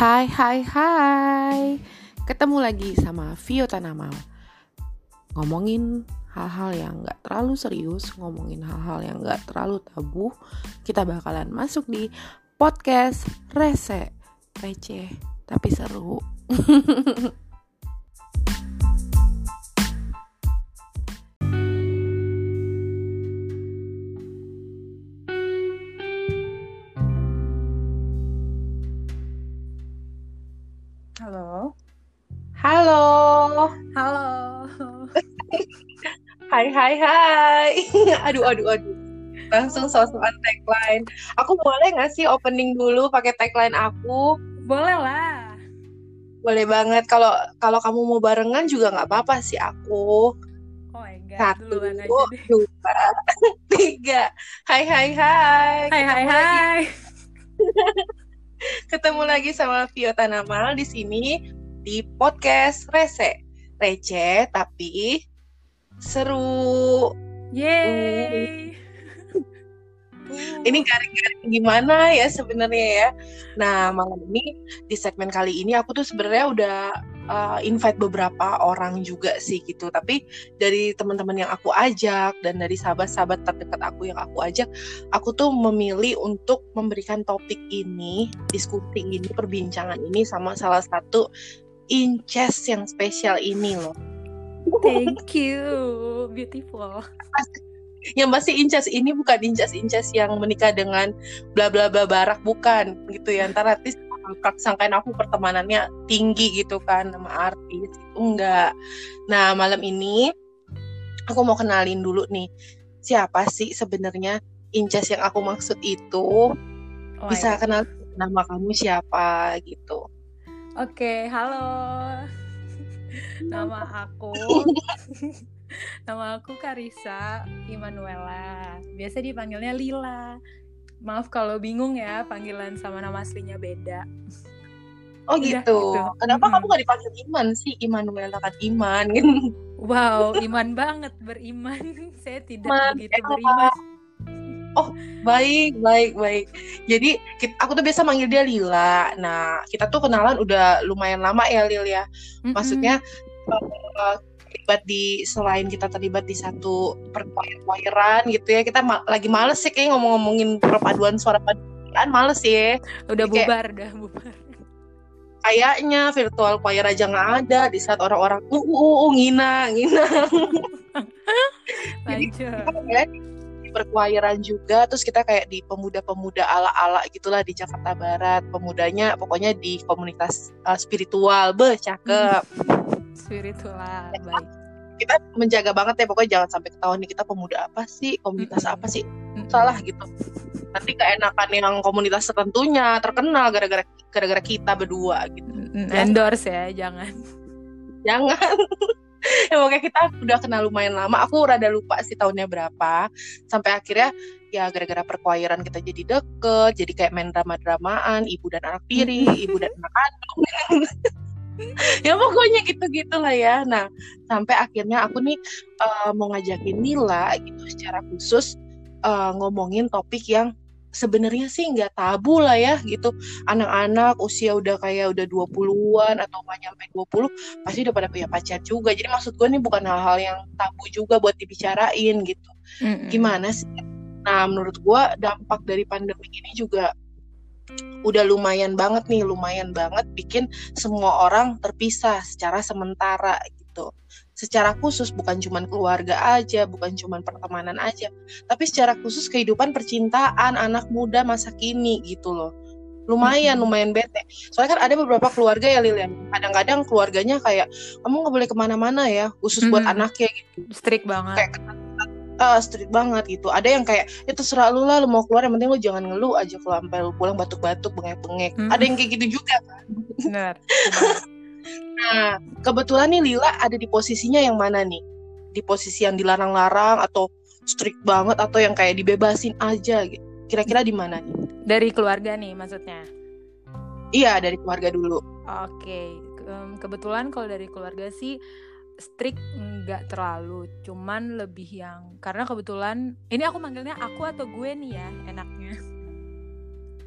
Hai hai hai. Ketemu lagi sama Vio Tanamal Ngomongin hal-hal yang gak terlalu serius Ngomongin hal-hal yang gak terlalu tabu Kita bakalan masuk di podcast Rese Receh tapi seru Hai hai hai Aduh aduh aduh Langsung sosokan tagline Aku boleh gak sih opening dulu pakai tagline aku? Boleh lah. Boleh banget kalau kalau kamu mau barengan juga nggak apa-apa sih aku. Oh my god, Satu, duluan aja deh. dua, tiga. Hai hai hai. Hai hai hai. Ketemu lagi sama Vio Tanamal di sini di podcast Rese. Receh tapi seru. Yeay. Ini garing-garing gimana ya sebenarnya ya. Nah, malam ini di segmen kali ini aku tuh sebenarnya udah uh, invite beberapa orang juga sih gitu. Tapi dari teman-teman yang aku ajak dan dari sahabat-sahabat terdekat aku yang aku ajak, aku tuh memilih untuk memberikan topik ini, diskusi ini, perbincangan ini sama salah satu inces yang spesial ini loh. Thank you. Beautiful. yang pasti incas ini bukan incas-incas yang menikah dengan bla bla bla barak bukan gitu ya ntar artis sangkain aku pertemanannya tinggi gitu kan sama artis itu enggak nah malam ini aku mau kenalin dulu nih siapa sih sebenarnya incas yang aku maksud itu Oh bisa kenal nama kamu siapa gitu Oke, halo. Nama aku Nama aku Karisa Imanuela. Biasa dipanggilnya Lila. Maaf kalau bingung ya, panggilan sama nama aslinya beda. oh Udah, gitu gitu. kenapa Mm-mm. kamu gak dipanggil Iman sih Immanuel kan Iman Wow, iman banget beriman. Saya tidak Iman, begitu emang beriman. Baik, baik, baik. Jadi kit- aku tuh biasa manggil dia Lila. Nah, kita tuh kenalan udah lumayan lama ya Lil ya. Maksudnya eh, terlibat di selain kita terlibat di satu perchoiran gitu ya. Kita ma- lagi males sih kayak ngomong-ngomongin perpaduan suara paduan males ya. udah kayak- bubar, udah bubar. Kayaknya virtual choir aja nggak ada di saat orang-orang uh, uh, uh, uh, ngina, ngina. Jadi Lanjut. kita perchoiran juga terus kita kayak di pemuda-pemuda ala-ala gitulah di Jakarta Barat pemudanya pokoknya di komunitas uh, spiritual be cakep Spiritual, baik. kita menjaga banget ya pokoknya jangan sampai ketahuan nih kita pemuda apa sih komunitas apa sih salah gitu nanti keenakan yang komunitas tertentunya terkenal gara-gara gara-gara kita berdua gitu. Ya. Endorse ya, jangan. jangan ya pokoknya kita udah kenal lumayan lama. Aku rada lupa sih tahunnya berapa. Sampai akhirnya ya gara-gara perchoiran kita jadi deket jadi kayak main drama-dramaan ibu dan anak tiri ibu dan anak kandung. Ya pokoknya gitu-gitu lah ya. Nah sampai akhirnya aku nih eh, mau ngajakin Nila gitu secara khusus eh, ngomongin topik yang sebenarnya sih nggak tabu lah ya gitu anak-anak usia udah kayak udah 20-an atau nggak nyampe 20 pasti udah pada punya pacar juga. Jadi maksud gue nih bukan hal-hal yang tabu juga buat dibicarain gitu. Mm-mm. Gimana sih? Nah menurut gue dampak dari pandemi ini juga udah lumayan banget nih, lumayan banget bikin semua orang terpisah secara sementara gitu. Secara khusus bukan cuman keluarga aja, bukan cuman pertemanan aja, tapi secara khusus kehidupan percintaan anak muda masa kini gitu loh. Lumayan, lumayan bete. Soalnya kan ada beberapa keluarga ya Lilian. Kadang-kadang keluarganya kayak kamu nggak boleh ke mana-mana ya, khusus buat Mm-mm. anaknya gitu. Strict banget. Kayak ah, strict banget gitu. Ada yang kayak ya terserah lu lah, lu mau keluar yang penting lu jangan ngeluh aja kalau sampai lu pulang batuk-batuk, bengek-bengek. Mm. Ada yang kayak gitu juga. Benar. Nah, kebetulan nih Lila ada di posisinya yang mana nih? Di posisi yang dilarang-larang atau strict banget atau yang kayak dibebasin aja gitu. Kira-kira di mana nih? Dari keluarga nih maksudnya. Iya, dari keluarga dulu. Oke, Em, kebetulan kalau dari keluarga sih strict nggak terlalu, cuman lebih yang karena kebetulan ini aku manggilnya aku atau gue nih ya enaknya.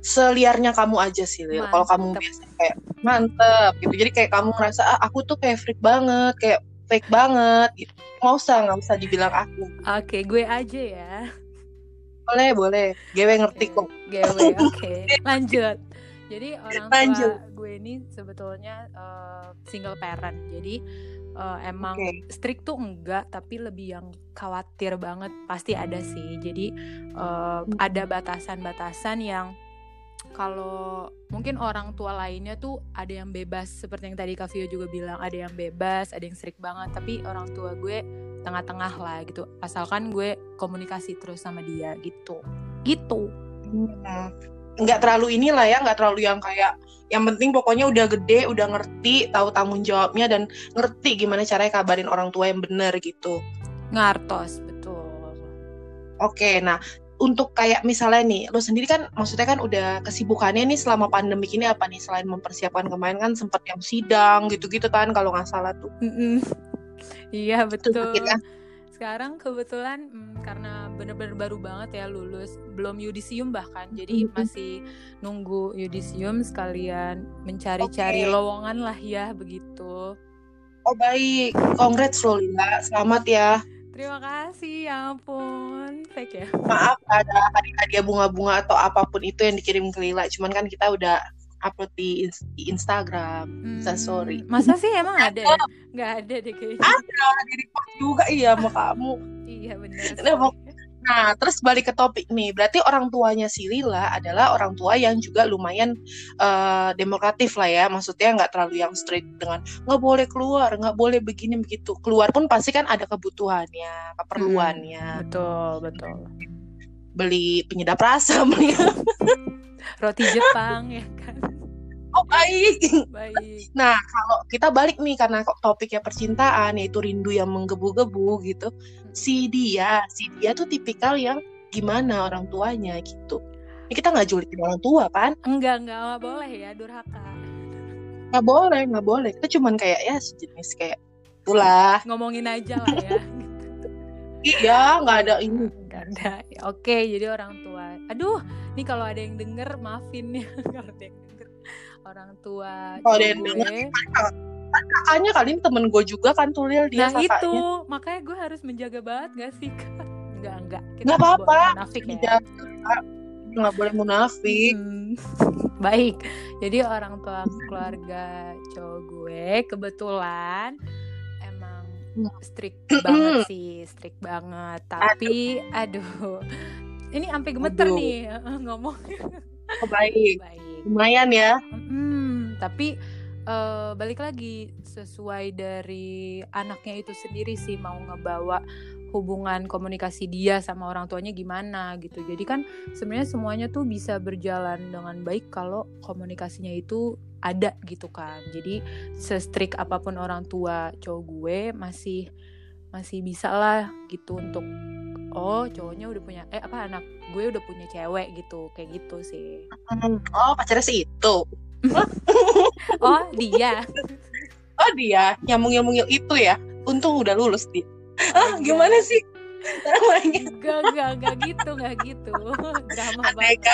Seliarnya kamu aja sih Lil. Kalau kamu biasa kayak mantep gitu. Jadi kayak kamu ngerasa ah aku tuh kayak freak banget, kayak fake banget gitu. Nggak usah, nggak usah dibilang aku. Oke, gue aja ya. Boleh, boleh. Gewe ngerti kok. GW, oke. Lanjut. Jadi orang tua Lanjut. gue ini sebetulnya eh, single parent. Jadi eh, emang Oke. strict tuh enggak, tapi lebih yang khawatir banget. Pasti ada sih. Jadi eh, ada batasan-batasan yang kalau mungkin orang tua lainnya tuh ada yang bebas seperti yang tadi Kavio juga bilang ada yang bebas ada yang strict banget. Tapi orang tua gue tengah-tengah lah gitu. Asalkan gue komunikasi terus sama dia gitu. Gitu. Hmm. Nggak terlalu inilah ya, nggak terlalu yang kayak yang penting pokoknya udah gede, udah ngerti, tahu tanggung jawabnya dan ngerti gimana caranya kabarin orang tua yang bener gitu. ngartos betul. Oke, nah untuk kayak misalnya nih, lo sendiri kan maksudnya kan udah kesibukannya nih selama pandemik ini apa nih selain mempersiapkan kemarin kan sempet yang sidang gitu-gitu kan kalau nggak salah tuh. Mm-mm. iya betul sakit ya? sekarang kebetulan mm, karena bener-bener baru banget ya lulus belum yudisium bahkan jadi Mhm. masih nunggu yudisium sekalian mencari-cari Oke. lowongan lah ya begitu Oh baik, congrats lo Lila, selamat ya. Terima kasih ya ampun fake ya Maaf ada hadiah bunga-bunga atau apa pun itu yang dikirim ke Lila, cuman kan kita udah upload di, di Instagram. Bisa sorry. Hmm, masa sih emang ada ya nggak ada deh kayaknya Ada di repost juga iya sama kamu. iya bener Nah. Nah, terus balik ke topik nih. Berarti orang tuanya si Lila adalah orang tua yang juga lumayan eh, demokratif lah ya. Maksudnya nggak terlalu yang strict dengan nggak boleh keluar, nggak boleh begini begitu. Keluar pun pasti kan ada kebutuhannya, keperluannya. betul betul Beli penyedap rasa, beli roti Jepang ya kan baik. baik Nah, kalau kita balik nih karena kok topiknya percintaan yaitu rindu yang menggebu-gebu gitu. Si dia, si dia tuh tipikal yang gimana orang tuanya gitu. Ini kita nggak julitin orang tua kan? enggak enggak nggak boleh ya durhaka Nggak boleh, nggak boleh. Kita cuman kayak ya sejenis kayak itulah. ngomongin aja lah ya Iya, nggak ada ini. Nggak ada oke jadi orang tua aduh nih kalau ada yang denger maafin ya kalau ada yang denger orang tua Kalau yang denger, gue. Kakaknya kali ini temen gue juga kan tuh Lil dia nah itu makanya gue harus menjaga banget gak sih kak enggak enggak kita Nggak nggak apa-apa. munafik ya. Nggak boleh munafik. Hmm, baik jadi orang tua keluarga cowok gue kebetulan emang Hmm. strict banget sih strict banget tapi aduh, ini sampai gemeter Aduh. nih ngomong Oh, baik. baik Lumayan ya. Mm, tapi eh, balik lagi sesuai dari anaknya itu sendiri sih mau ngebawa hubungan komunikasi dia sama orang tuanya gimana gitu. Jadi kan sebenarnya semuanya tuh bisa berjalan dengan baik kalau komunikasinya itu ada gitu kan. Jadi se-strict apa pun orang tua cowok gue masih masih bisa lah gitu untuk oh cowoknya udah punya eh apa anak gue udah punya cewek gitu kayak gitu sih. Hmm, Oh, pacarnya sih itu. Oh dia Oh dia nyambung-nyambung itu ya. Untung udah lulus dia. Ah, gimana sih? Namanya. Enggak, enggak, enggak gitu, enggak gitu. Drama Andai banget.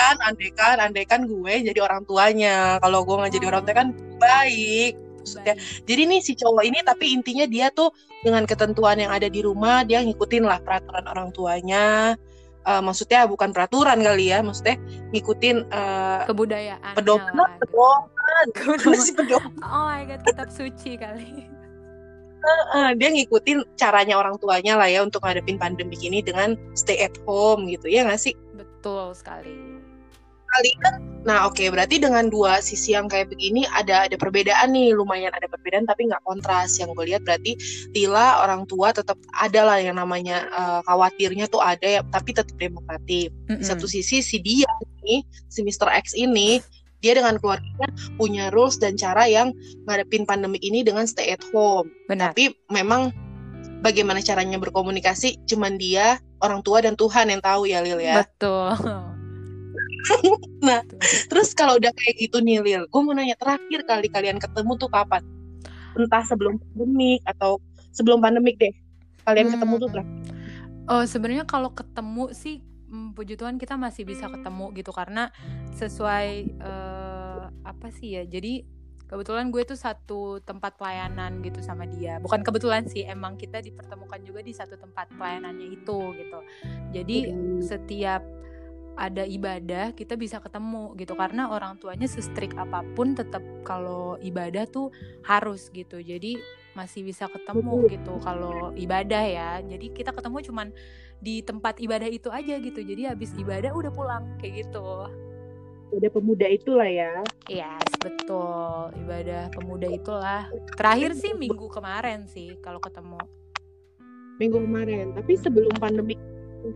kan, kan, kan gue jadi orang tuanya. Kalau gue nggak jadi orang tua kan baik. Maksudnya, jadi nih si cowok ini tapi intinya dia tuh dengan ketentuan yang ada di rumah dia ngikutin lah peraturan orang tuanya. Eh, maksudnya bukan peraturan kali ya, maksudnya ngikutin eh, Kebudayaan. pedoman, lah, gitu. pedoman, pedoman. Oh my god, kitab suci kali. Eh, dia ngikutin caranya orang tuanya lah ya untuk ngadepin pandemi ini dengan stay at home gitu ya nggak sih? Betul sekali. Kali kan, nah oke berarti dengan dua sisi yang kayak begini ada ada perbedaan nih lumayan ada perbedaan tapi nggak kontras yang gue lihat berarti Tila orang tua tetap ada lah yang namanya eh, khawatirnya tuh ada ya tapi tetap demokratif. Di Mm-mm. satu sisi si dia nih si Mr. X ini dia dengan keluarganya punya rules dan cara yang ngadepin pandemi ini dengan stay at home. Benar. Tapi memang bagaimana caranya berkomunikasi cuman dia, orang tua dan Tuhan yang tahu ya Lil ya. Betul. Nah. Terus kalau udah kayak gitu nih Lil, gue mau nanya terakhir kali kalian ketemu tuh kapan? Entah sebelum pandemik atau sebelum pandemik deh. Kalian ketemu tuh Hmm. terakhir. Oh, sebenarnya kalau ketemu sih mm, puji Tuhan kita masih bisa ketemu gitu karena sesuai uh, apa sih ya jadi kebetulan gue tuh satu tempat pelayanan gitu sama dia bukan kebetulan sih emang kita dipertemukan juga di satu tempat pelayanannya itu gitu jadi setiap ada ibadah kita bisa ketemu gitu. Karena orang tuanya sestrik apa pun tetap kalau ibadah tuh harus gitu. Jadi masih bisa ketemu gitu kalau ibadah ya. Jadi kita ketemu cuman di tempat ibadah itu aja gitu. Jadi habis ibadah udah pulang kayak gitu. Ibadah pemuda itulah ya. Iya yes, betul. Ibadah pemuda itulah. Terakhir sih minggu kemarin sih kalau ketemu. Minggu kemarin. Tapi sebelum pandemi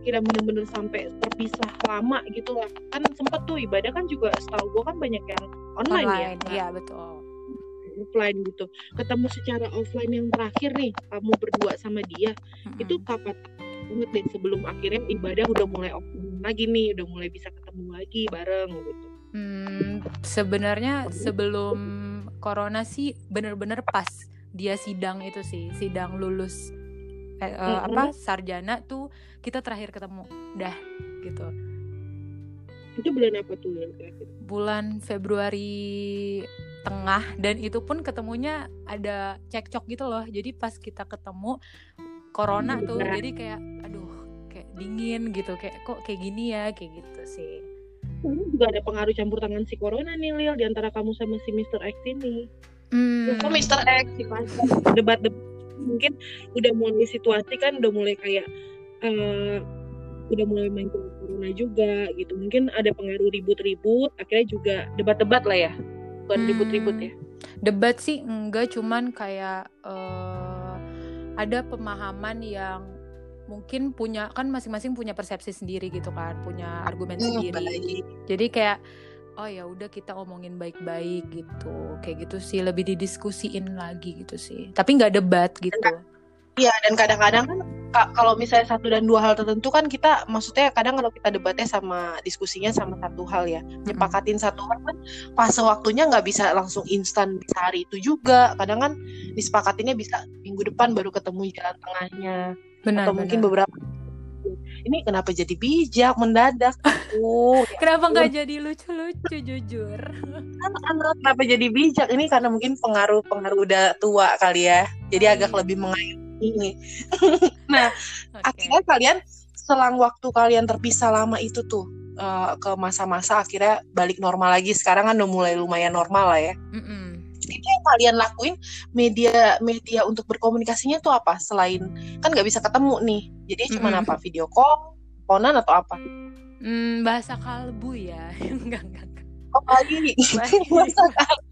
kira bener-bener sampai terpisah lama gitu lah. Kan sempet tuh ibadah kan juga setahu gue kan banyak yang online, ya, online ya iya betul. Offline gitu. Ketemu secara offline yang terakhir nih kamu berdua sama dia mm-hmm. itu kapan banget deh sebelum akhirnya ibadah udah mulai offline lagi nih udah mulai bisa ketemu lagi bareng gitu. Hmm, sebenarnya sebelum corona sih bener-bener pas dia sidang itu sih sidang lulus eh, uh, mm-hmm. apa sarjana tuh kita terakhir ketemu dah gitu itu bulan apa tuh yang terakhir bulan Februari tengah dan itu pun ketemunya ada cekcok gitu loh jadi pas kita ketemu corona tuh nah. jadi kayak aduh kayak dingin gitu kayak kok kayak gini ya kayak gitu sih ini juga ada pengaruh campur tangan si corona nih Lil di antara kamu sama si Mr. X ini. Hmm. Oh, Mr. X sih debat-debat mungkin udah mulai situasi kan udah mulai kayak uh, udah mulai main corona juga gitu. Mungkin ada pengaruh ribut-ribut akhirnya juga debat-debat lah ya. Bukan hmm, ribut-ribut ya. Debat sih enggak cuman kayak uh, ada pemahaman yang mungkin punya kan masing-masing punya persepsi sendiri gitu kan punya argumen hmm, sendiri. jadi kayak oh ya udah kita omongin baik-baik gitu. Kayak gitu sih lebih didiskusiin lagi gitu sih. Tapi nggak debat gitu. Iya dan kadang-kadang kan kalau misalnya satu dan dua hal tertentu kan kita maksudnya kadang kalau kita debatnya sama diskusinya sama satu hal ya nyepakatin satu hal kan fase waktunya nggak bisa langsung instan bisa hari itu juga. Kadang kan disepakatinnya bisa minggu depan baru ketemu jalan tengahnya benar, atau benar. mungkin beberapa ini kenapa jadi bijak mendadak? Aku kenapa nggak jadi lucu-lucu jujur? Anak kenapa jadi bijak? Ini karena mungkin pengaruh pengaruh udah tua kali ya. Jadi agak lebih mengayomi. Nah okay. akhirnya kalian selang waktu kalian terpisah lama itu tuh uh, ke masa-masa akhirnya balik normal lagi. Sekarang kan udah mulai lumayan normal lah ya. Mm -mm itu yang kalian lakuin media media untuk berkomunikasinya tuh apa? Selain kan nggak bisa ketemu nih. Jadi cuma mm -hmm. apa? Video call teleponan atau apa? Hmm, bahasa kalbu ya. Enggak enggak, oh lagi bahasa kalbu.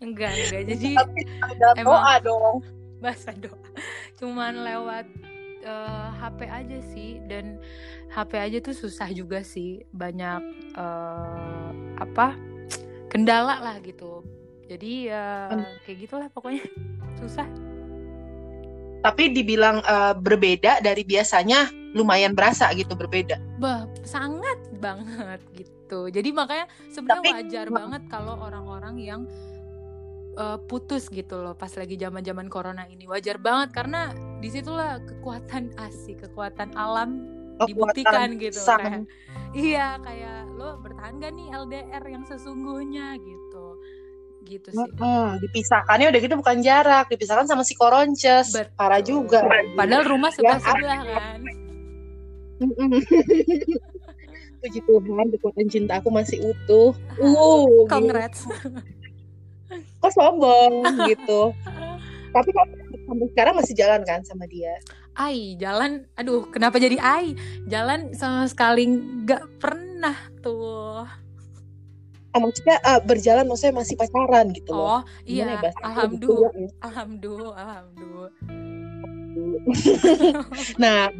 Enggak enggak. Jadi emang doa dong. Bahasa doa. Cuman lewat uh, eh, HP aja sih. Dan HP aja tuh susah juga sih. Banyak uh, apa? Kendala lah gitu jadi ya kayak gitulah pokoknya. Susah. Tapi dibilang uh, berbeda dari biasanya lumayan berasa gitu berbeda. Bah sangat banget gitu. Jadi makanya sebenarnya wajar banget kalau orang-orang yang uh, putus gitu loh pas lagi zaman zaman corona ini. Wajar banget karena di situlah kekuatan asik kekuatan alam dibuktikan gitu. sang. kayak iya kayak lo bertahan gak nih LDR yang sesungguhnya? gitu gitu sih. Hmm, dipisahkannya udah gitu bukan jarak, dipisahkan sama si koronces. Betul. Parah juga. Padahal rumah sebelah sebelah kan. Puji Tuhan, kekuatan cinta aku masih utuh. Uh, congrats. Gitu. Kok sombong gitu. Tapi sampai sekarang masih jalan kan sama dia? Ai, jalan. Aduh, kenapa jadi ai? Jalan sama sekali nggak pernah tuh oh, maksudnya uh, berjalan maksudnya masih pacaran gitu loh. Oh iya, ya, alhamdulillah, ya? alhamdulillah, alhamdulillah. nah,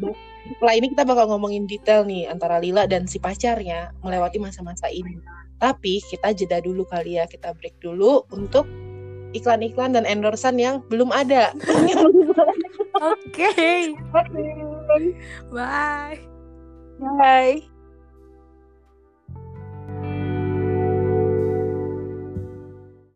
setelah ini kita bakal ngomongin detail nih antara Lila dan si pacarnya melewati masa-masa ini. Tapi kita jeda dulu kali ya, kita break dulu untuk iklan-iklan dan endorsan yang belum ada. Oke. Okay. Bye. Bye.